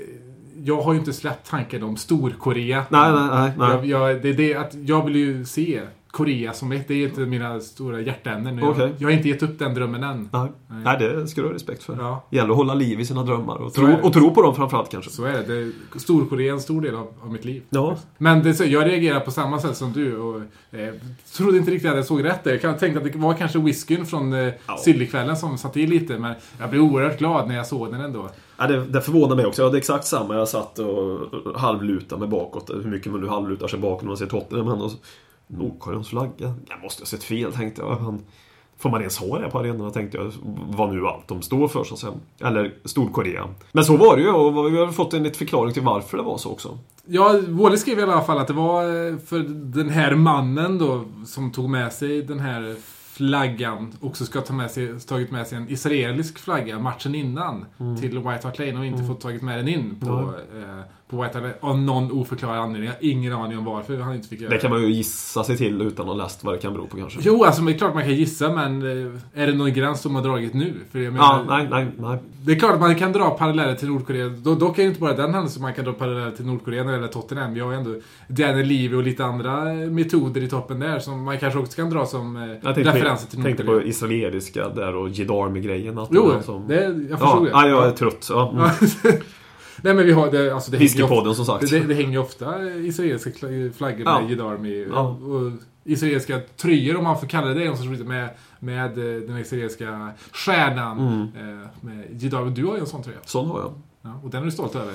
jag har ju inte släppt tanken om Storkorea. Nej, nej, nej. nej. Jag, jag, det det att jag vill ju se Korea som ett. Det är inte mina stora hjärtämnen. Jag, Okej. jag har inte gett upp den drömmen än. Nej. Nej. Nej, det ska du ha respekt för. Ja. gäller att hålla liv i sina drömmar och tro, det. och tro på dem framförallt kanske. Så är det. det Storkorea är en stor del av, av mitt liv. Ja. Men det, jag reagerar på samma sätt som du. Och, eh, trodde inte riktigt att jag såg rätt där. Jag tänkte att det var kanske whiskyn från eh, Ja. Sillykvällen som satt i lite. Men jag blev oerhört glad när jag såg den ändå. Ja, det, det förvånar mig också. Jag hade exakt samma. Jag satt och halvlutade mig bakåt. Hur mycket man nu halvlutar sig bakåt när man ser Tottenham. Nordkoreans flagga? Jag måste ha sett fel tänkte jag. Han, Får man ens ha det på arenorna tänkte jag. Vad nu allt de står för så att säga. Eller Storkorea. Men så var det ju och vi har fått en liten förklaring till varför det var så också. Ja, Wåhle skrev i alla fall att det var eh, för den här mannen då som tog med sig den här flaggan också ska ta med sig, tagit med sig en israelisk flagga matchen innan till White Hart Lane och inte fått tagit med den in på, eh, på White Lane av någon oförklarad anledning. Jag har ingen aning om varför han inte fick göra Det kan man ju gissa sig till utan att ha läst vad det kan bero på kanske. Jo, alltså det är klart man kan gissa men eh, är det någon gräns som har dragit nu? För jag Ja, menar, nej, nej, nej. Det är klart att man kan dra paralleller till Nordkorea. Då, dock är det inte bara den händelsen man kan dra paralleller till Nordkorea när det gäller Tottenham. Vi har ju ändå Daniel Levy och lite andra metoder i toppen där som man kanske också kan dra som eh, Jag tänkte, referenser till på, tänkte Nordkorea. på israeliska där och Jidarmi-grejen. det Jo, som- det, jag förstod ja, det. ja, jag är trött. Ja. Mm. Nej men vi har det, alltså det ju ofta, Whiskypodden som sagt. det, det hänger ju ofta israeliska flaggor med Ja. Jidarmi. Ja. Och israeliska tröjor om man får kalla det, sorts lite med, med eh, den israeliska stjärnan. Mm. Eh, med Jidarmi. Du har ju en sån tröja. Sån har jag. Ja, och den är du stolt över.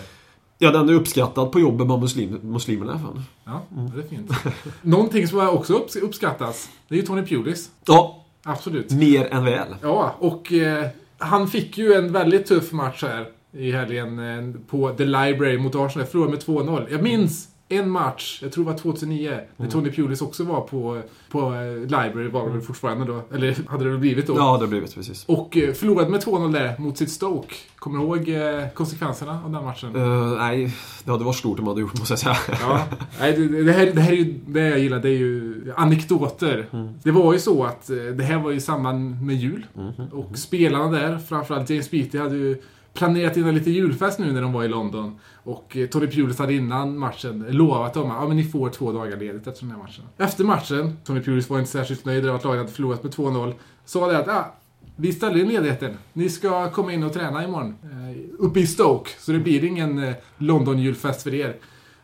Ja, den är uppskattad på jobbet med muslim, muslimerna fall. Ja, det är fint. Någonting som också upps- uppskattas, det är ju Tony Pulis. Ja, Absolut. mer än väl. Ja, och eh, han fick ju en väldigt tuff match här i helgen eh, på The Library mot Arsenal. Förlorade med 2-0. Jag minns en match, jag tror det var 2009, Mm. när Tony Pulis också var på, på eh, Library, var det väl fortfarande då. Eller hade det väl blivit då. Ja, det har blivit precis. Och eh, förlorade med 2-0 där mot sitt Stoke. Kommer du ihåg konsekvenserna av den matchen? Uh, nej, det hade varit stort om man hade gjort måste jag säga. Ja, nej, det, det, här, det här är ju det jag gillar, det är ju anekdoter. Mm. Det var ju så att det här var i samband med jul. Mm-hmm. Och spelarna där, framförallt James Beattie, hade ju planerat in en lite julfest nu när de var i London. Och eh, Tony Pulis hade innan matchen lovat dem att men ni får två dagar ledigt efter den här matchen. Efter matchen, Tony Pulis var inte särskilt nöjd över att laget hade förlorat med 2-0, sa det att ah, vi ställer in ledigheten. Ni ska komma in och träna imorgon. Eh, uppe i Stoke. Så det blir ingen eh, London-julfest för er.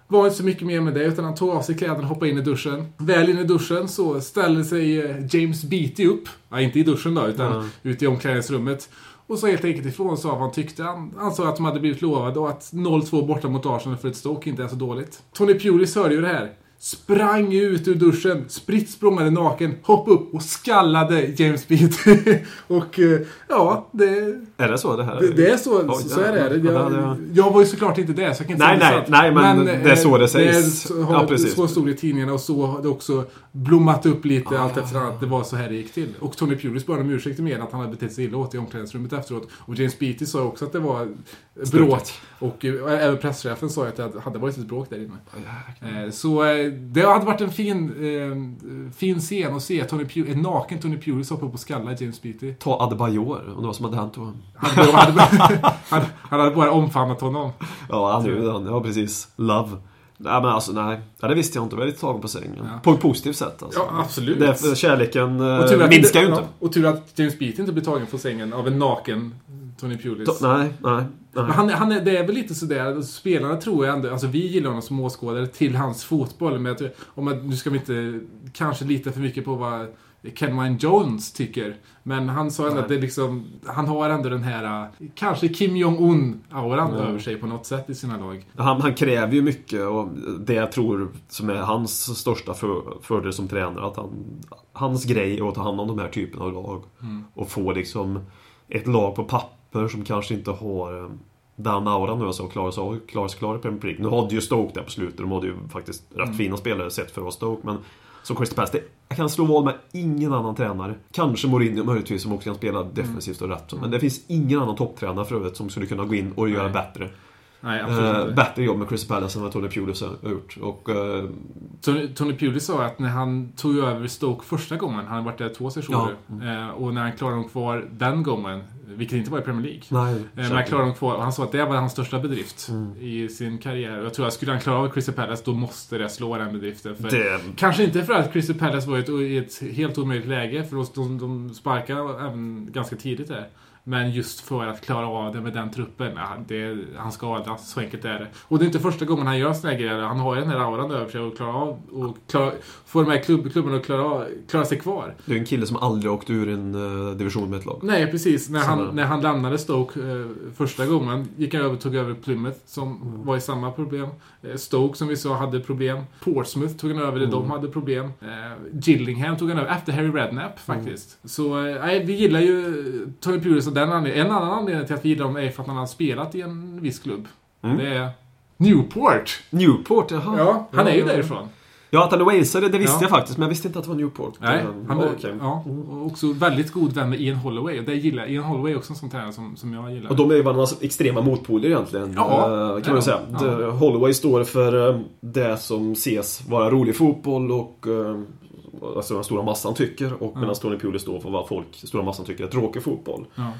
Var inte så mycket mer med det, utan han tog av sig kläderna och hoppade in i duschen. Väl in i duschen så ställde sig eh, James Beattie upp. Ja, inte i duschen då, utan Mm. ute i omklädningsrummet. Och sa helt enkelt ifrån sa vad han tyckte. Han, ansåg alltså att de hade blivit lovade och att 0-2 borta mot Arsenal för ett Stoke inte är så dåligt. Tony Pulis hörde ju det här. Sprang ut ur duschen, spritt språngande naken, hoppade upp och skallade James Beattie. och eh, ja, det, Är det så det här? det, det är så, Oj, så är det. ja, Jag, det jag var ju såklart inte där, så jag kan inte Nej, säga nej, nej, men det är så det eh, sägs. Det har, Ja, precis. Så stod det i tidningarna och så har det också blommat upp lite allt eftersom att det var så här det gick till. Och Tony Pulis bad om ursäkt med att han hade betett sig illa åt i omklädningsrummet efteråt. Och James Beattie sa också att det var bråk. Och eh, även presschefen sa att det hade varit ett bråk där inne. Eh, Så det hade varit en fin, eh, fin scen att se Tony Pulis, en naken Tony Pulis hoppa upp och skalla James Beattie. Ta Adebayor, om det var som hade hänt då. Han, hade, han, han hade bara omfamnat honom. Ja, han gjorde den. Ja, precis. Love. Nej, men alltså nej. Ja, det visste jag inte. Jag var lite tagen på sängen. Ja. På ett positivt sätt alltså. Ja, absolut. Det, kärleken eh, minskar ju inte. Och tur att James Beattie inte blir tagen på sängen av en naken Tony Pulis. Ta- Nej, nej. nej. Han, han är, det är väl lite sådär, spelarna tror jag ändå, alltså vi gillar honom som åskådare till hans fotboll, men jag tror, om att, nu ska vi inte kanske lita för mycket på vad Kenwine Jones tycker. Men han sa ändå Nej. att det liksom, han har ändå den här, kanske Kim Jong-Un-auran Mm. över sig på något sätt i sina lag. Han, han kräver ju mycket och det jag tror som är hans största för, fördel som tränare att han, hans grej är att ta hand om de här typerna av lag. Mm. Och få liksom ett lag på papper som kanske inte har eh, den auran nu alltså klarar sig sig klar i Premier League. Nu hade ju Stoke där på slutet, de hade ju faktiskt rätt Mm. fina spelare sett för att vara Stoke men som Crystal Palace, det, jag kan slå vad med ingen annan tränare. Kanske Mourinho möjligtvis som också kan spela defensivt och rätt. Men det finns ingen annan topptränare för övrigt som skulle kunna gå in och göra bättre. Nej, Eh, bättre jobb med Crystal Palace än vad Tony Pulis har gjort. Och, eh, Tony, Tony Pulis sa att när han tog över Stoke första gången, han hade varit där två sessioner, eh, och när han klarade dem kvar den gången, vilket inte var i Premier League, nej, Eh, Men han klarade dem kvar och han sa att det var hans största bedrift i sin karriär. Och jag tror att skulle han klara av Crystal Palace då måste det slå den bedriften. För det, Kanske inte för att Crystal Palace var i ett, ett helt omöjligt läge, för de, de sparkade även ganska tidigt där. Men just för att klara av det med den truppen, ja, det, han skadas. Så enkelt är det. Och det är inte första gången han gör såna grejer. Han har ju den här auran över sig och klarar av och klara, får de här klubb, klubbarna att klara, klara sig kvar. Det är en kille som aldrig åkt ur en uh, division med ett lag. Nej, precis. När han, Sådär. när han lämnade Stoke eh, första gången gick han över tog över Plymouth som Mm. var i samma problem. Eh, Stoke som vi sa hade problem. Portsmouth tog han över, Mm. de hade problem. Gillingham tog han över efter Harry Redknapp Mm. faktiskt. Så eh, nej, vi gillar ju Tony Pulis den anledningen. En annan anledning till att vi gillar honom är för att han har spelat i en viss klubb. Mm. Det är Newport. Newport, jaha. Ja, han är ju ja. därifrån. Ja, att han är walesare, det visste Ja. jag faktiskt. Men jag visste inte att det var Newport. Nej, han ja, är, okej. ja, och också väldigt god vän med Ian Holloway. Och det gillar Ian Holloway är också en sån tränare som, som jag gillar. Och de är ju varandras extrema motpoler egentligen. Ja, eh, kan ja, man säga. ja. Holloway står för eh, det som ses vara rolig fotboll och eh, alltså den stora massan tycker. Och medan Tony Pulis står för vad folk, stora massan tycker är tråkig fotboll. Ja.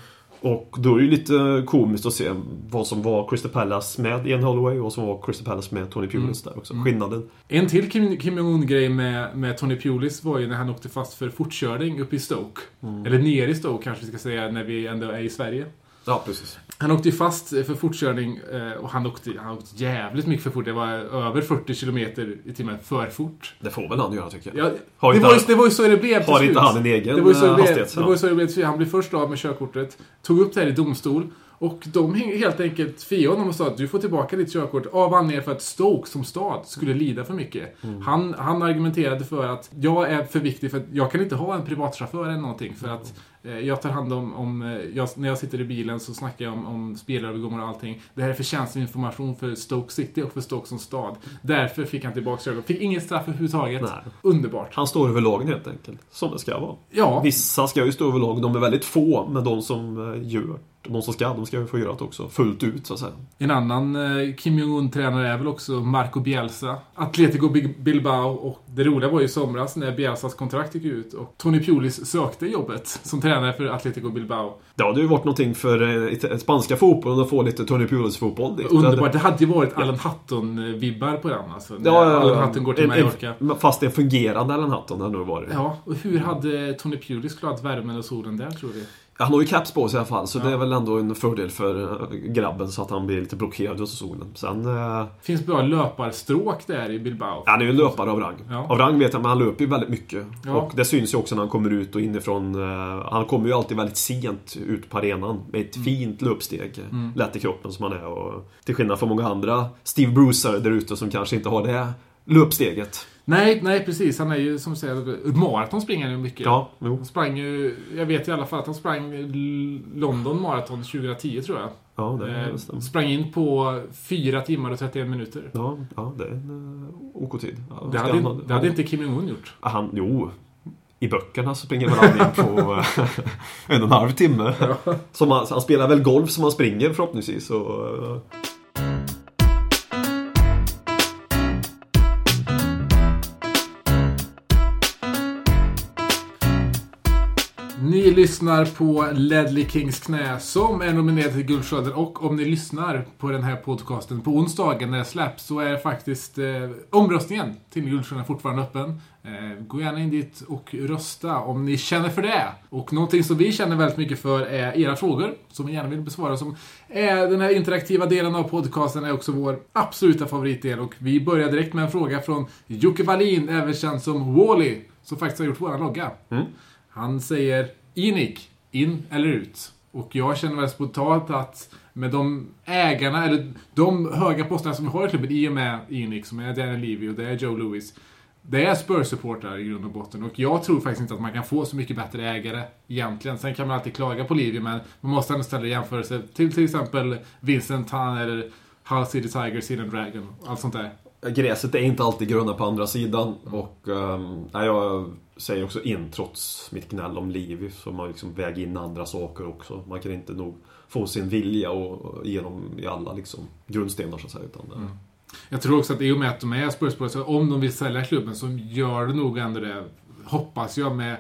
Och då är det ju lite komiskt att se vad som var Crystal Palace med Ian Holloway och vad som var Crystal Palace med Tony Pulis där också. Skillnaden. En till Kim, Kim Jong-Un-grej med, med Tony Pulis var ju när han åkte fast för fortkörning uppe i Stoke. Eller ner i Stoke kanske vi ska säga, när vi ändå är i Sverige. Ja, precis. Han åkte ju fast för fortkörning eh, och han åkte, han åkte jävligt mycket för fort. Det var över 40 km i timmen för fort. Det får väl han göra tycker jag. Ja, det, inte var ju, han- det var ju så det blev till Har inte slut. han en egen det var ju så det eh, blev, hastighet? det var ju så det blev. Han blev först av med körkortet, tog upp det här i domstol och de helt enkelt friade honom och sa att du får tillbaka ditt körkort av anledning för att Stoke som stad skulle lida för mycket. Mm. Han, han argumenterade för att jag är för viktig för att jag kan inte ha en privatchaufför eller någonting för att eh, jag tar hand om, om eh, jag, när jag sitter i bilen så snackar jag om, om spelarövergångar och allting. Det här är för känslig information för Stoke City och för Stoke som stad. Därför fick han tillbaka körkort. Fick inget straff överhuvudtaget. Nej. Underbart. Han står över lagen helt enkelt. Som det ska vara. Ja. Vissa ska ju stå över lag. De är väldigt få. Men de som eh, gör, de som ska, de ska få göra det också. Fullt ut så att säga. En annan eh, Kim Jong-Un-tränare är väl också Marco Bielsa. Atletico Bi- Bilbao och det roliga var ju i somras när Bielsas kontrakt gick ut och Tony Pulis sökte jobbet som tränare för Atletico Bilbao. Det hade ju varit någonting för eh, spanska fotbollen att få lite Tony Pulis-fotboll. Underbart. Det hade ju varit Alan Hutton-vibbar på den alltså. När Ja, ja. Hutton går till En- Mallorca. en- Fast en fungerande Alan Hutton hade det nog varit. Ja, och hur hade Tony Pulis klarat värmen och solen där tror vi? Han har ju caps på sig i alla fall, så Ja. det är väl ändå en fördel för eh, grabben så att han blir lite blockerad av solen. Sen... eh, Finns bra löparstråk där i Bilbao. Han är ju en löpare av rang. Ja. Av rang vet jag, men han löper ju väldigt mycket. Ja. Och det syns ju också när han kommer ut och inifrån. eh, Han kommer ju alltid väldigt sent ut på arenan med ett Mm. fint löpsteg. Lätt i kroppen som han är. Och till skillnad från många andra Steve Brucer där ute som kanske inte har det löpsteget. Nej, nej precis. Han är ju som du säger, maraton springer han ju mycket. Ja, jo. Han sprang ju, jag vet i alla fall att han sprang London Marathon 2010 tror jag. Ja, det Eh, stämmer. sprang in på 4 timmar och 31 minuter. Ja, ja, det är en uh, OK-tid. Ja, Det hade, han- det hade inte Kim Jong-Un gjort. Ja, Han, jo, i böckerna så springer väl han in på eh, en och en halv timme. Som han, han spelar väl golf som han springer förhoppningsvis. Och, lyssnar på Ledley Kings knä som är nominerad till Guldskölden och om ni lyssnar på den här podcasten på onsdagen när det släpps så är faktiskt eh, omröstningen till Guldskölden fortfarande öppen. Eh, gå gärna in dit och rösta om ni känner för det. Och någonting som vi känner väldigt mycket för är era frågor som vi gärna vill besvara. Som är den här interaktiva delen av podcasten är också vår absoluta favoritdel och vi börjar direkt med en fråga från Jocke Wallin, även känd som Wally, som faktiskt har gjort våran logga. Han säger Inik, in eller ut? Och jag känner väl spontant att med de ägarna, eller de höga posterna som vi har i klubben i och med Inik, som är Daniel Levy och det är Joe Louis. Det är Spurs-supportrar i grund och botten och jag tror faktiskt inte att man kan få så mycket bättre ägare egentligen. Sen kan man alltid klaga på Levy men man måste ändå ställa jämförelse till till exempel Vincent Han eller Hull City Tigers, Hidden Dragon allt sånt där. Gräset är inte alltid gröna på andra sidan. Och um, nej, jag säger också in trots mitt gnäll om Livi. Så man liksom väger in andra saker också. Man kan inte nog få sin vilja och igenom i alla liksom, grundstenar så att säga. Utan, mm. Jag tror också att i och med att de är Spurs så om de vill sälja klubben så gör det nog ändå det, hoppas jag, med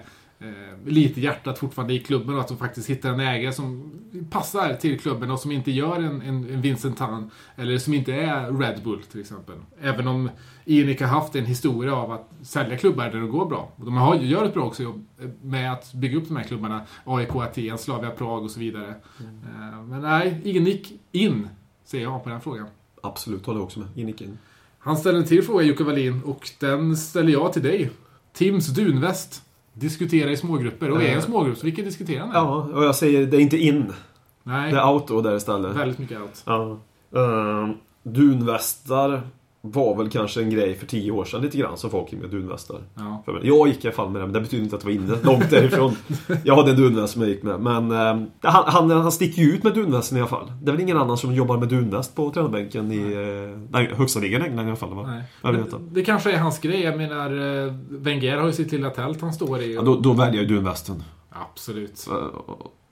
lite hjärtat fortfarande i klubben och att de faktiskt hittar en ägare som passar till klubben och som inte gör en, en, en Vincent Tan eller som inte är Red Bull till exempel. Även om Enik har haft en historia av att sälja klubbar där det går bra. Och de har, gör ett bra också jobb med att bygga upp de här klubbarna. AIK Aten, Slavia Prag och så vidare. Mm. Men nej, Enik in, säger jag på den frågan. Absolut, håller jag också med. Enik in. Han ställer en till fråga, Jocke Wallin, och den ställer jag till dig. Tims Dunväst. Diskutera i smågrupper. Och är en smågrupp, så vilken diskuterar han? Ja, och jag säger det är inte in. Nej. Det är out då där istället. Väldigt mycket out. Ja. Uh, dunvästar var väl kanske en grej för tio år sedan lite grann som folk gick med dunvästar. Ja. Jag gick i alla fall med det, men det betyder inte att det var inne. Långt därifrån. Jag hade en dunväst som jag gick med. Men uh, han, han, han sticker ju ut med dunvästen i alla fall. Det är väl ingen annan som jobbar med dunväst på tränarbänken i uh, nej, högsta ligan i England i alla fall. Va? Nej. Men, det kanske är hans grej. Jag menar, uh, Wenger har ju sitt lilla tält han står i. Ja, då, då väljer jag dunvästen. Absolut.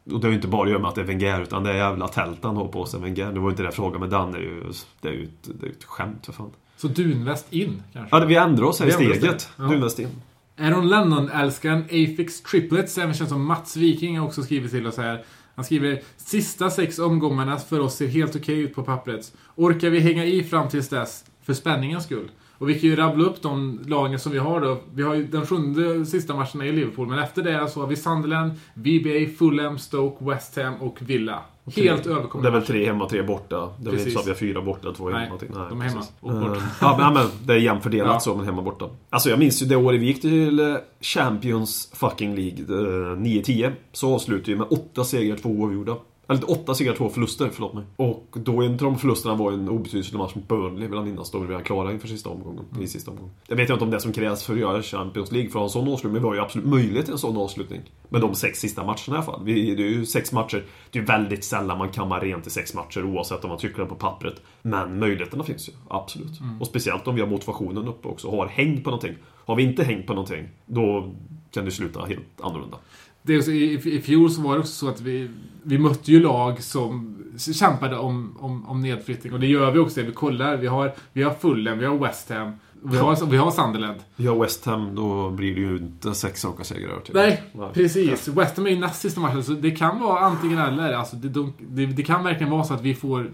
Och det har ju inte bara att göra med att det är Wenger, utan det är jävla tält han har på sig, Wenger. Det var inte det jag frågade, men Dan är ju... Det är ju ett, det är ett skämt för fan. Så dunväst in, kanske? Ja, vi ändrar oss här i steget. Ja. Dunväst in. Aaron Lennon-älskaren Afix Triplets, även känd som Mats Viking, har också skrivit till oss här. Han skriver Sista sex omgångarna för oss ser helt okej ut på pappret. Orkar vi hänga i fram tills dess? För spänningens skull. Och vi kan ju rabbla upp de lagen som vi har då. Vi har ju den sjunde sista matchen i Liverpool, men efter det så har vi Sunderland, VBA, Fulham, Stoke, West Ham och Villa. Helt överkomliga Det är väl tre hemma, tre borta. Det är väl inte så att vi har fyra borta, två hemma. Nej, Nej de är hemma och borta. Uh, ja, men, det är jämnt fördelat ja. så, men hemma borta. Alltså jag minns ju det året vi gick till eh, Champions fucking League, 9-10. Eh, så avslutade vi med åtta segrar, två oavgjorda. Eller åtta segrar, två förluster, förlåt mig. Och då en av de förlusterna var en obetydelsefull match mot Burnley, vill jag minnas. Då vi var klara inför sista omgången. Mm. I sista omgången. Jag vet inte om det som krävs för att göra Champions League för att ha en sån avslutning, men vi har ju absolut möjlighet till en sån avslutning. Med de sex sista matcherna i alla fall. Vi, det är ju sex matcher. Det är väldigt sällan man kammar rent i sex matcher oavsett om man trycker den på pappret. Men möjligheterna finns ju, absolut. Mm. Och speciellt om vi har motivationen uppe också, har häng på någonting. Har vi inte hängt på någonting, då kan det sluta helt annorlunda. Det i, I fjol så var det också så att vi, vi mötte ju lag som kämpade om, om, om nedflyttning. Och det gör vi också. Vi kollar. Vi har, vi har Fulham, vi har West Ham. Vi har, vi har Sunderland. Vi har West Ham, då blir det ju inte sex raka segrar. Typ. Nej, Nej, precis. West Ham är ju näst sista matchen, så det kan vara antingen eller. Alltså, det, de, det, det kan verkligen vara så att vi får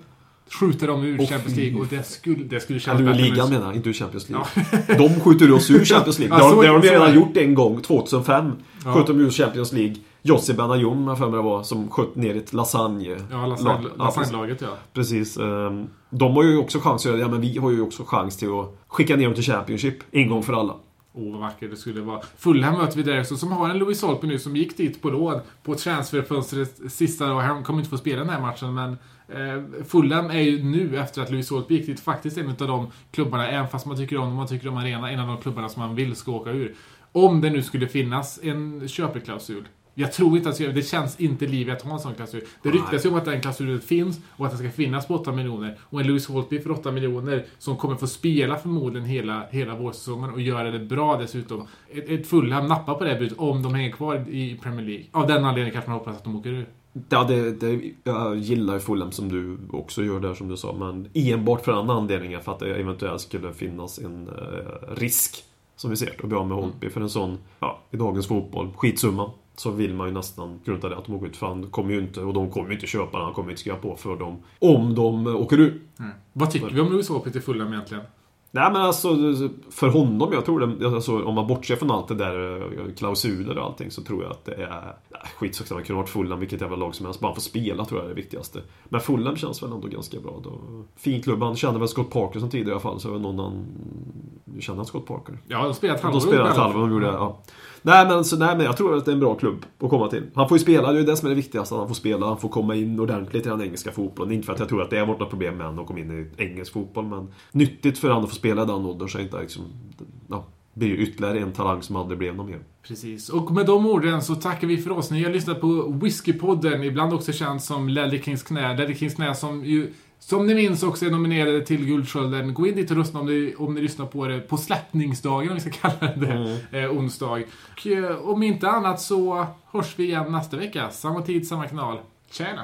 skjuta dem ur oh, Champions League och det skulle, det skulle kännas bättre. Du ligan menar, inte ur Champions League. Ja. de skjuter oss ur Champions League. Ja, det har de redan gjort en gång, 2005. Ja. Sköt de ur Champions League. Jossi Benayoun, för mig det var, som sköt ner ett lasagne... Ja, lasagne, lasagnelaget ja. Precis. Ehm, de har ju också chans, ja men vi har ju också chans till att skicka ner dem till Championship en gång för alla. Åh, oh, vad vackert det skulle vara. Fulham möter vi där också, som har en Louis Holpe nu som gick dit på lån på transferfönstret sista dag. Han kommer inte få spela den här matchen, men Eh, Fulham är ju nu, efter att Louis Holtby gick dit, faktiskt en av de klubbarna, även fast man tycker om dem, man tycker om Arena, en av de klubbarna som man vill ska åka ur. Om det nu skulle finnas en köpeklausul. Jag tror inte att det känns inte livigt att ha en sån klausul. Det ryktas ju om att den klausulen finns och att den ska finnas på 8 miljoner. Och en Louis Holtby för 8 miljoner som kommer få spela förmodligen hela, hela vårsäsongen och göra det bra dessutom. Ett, ett Fulham nappar på det budet om de hänger kvar i Premier League. Av den anledningen kanske man hoppas att de åker ur. Ja, det, det, jag gillar Fulham som du också gör där som du sa, men enbart för den anledningen för att det eventuellt skulle finnas en eh, risk, som vi ser, att bli av med Holtby. För en sån, ja, i dagens fotboll, skitsumma, så vill man ju nästan grunta det att de åker ut. För han kommer ju inte, och de kommer ju inte köpa den, han kommer inte skriva på för dem. Om de åker ur. Mm. Vad tycker vi om Louis Holtby till Fulham egentligen? Nej men alltså för honom, jag tror det, alltså, om man bortser från allt det där eh, klausuler och allting så tror jag att det är skitsamma, kunde varit Fulham vilket jävla lag som helst. Bara få spela tror jag är det viktigaste. Men Fulham känns väl ändå ganska bra då. Fin klubb, han känner väl Scott Parker som tidigare i alla fall så är någon han... Du känner Scott Parker? Ja, de spelat halva. De spelat halva, de gjorde ja. Nej men, så, nej men jag tror att det är en bra klubb att komma till. Han får ju spela, det är det som är det viktigaste. Han får spela, han får komma in ordentligt i den engelska fotbollen. Inte för att jag tror att det har varit något problem med honom att komma in i engelsk fotboll, men nyttigt för honom att få spela i den åldern så är inte liksom... Ja, blir ju ytterligare en talang som aldrig blev någon mer. Precis. Och med de orden så tackar vi för oss. Ni har lyssnat på Whiskeypodden, ibland också känd som Ledley Kings knä. Ledley Kings knä som ju som ni minns också är nominerade till Guldskölden. Gå in dit och rösta om ni, om ni lyssnar på det på släppningsdagen, om vi ska kalla det mm. eh, onsdag. Och eh, om inte annat så hörs vi igen nästa vecka. Samma tid, samma kanal. Tjena!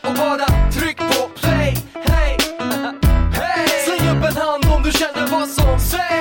soul say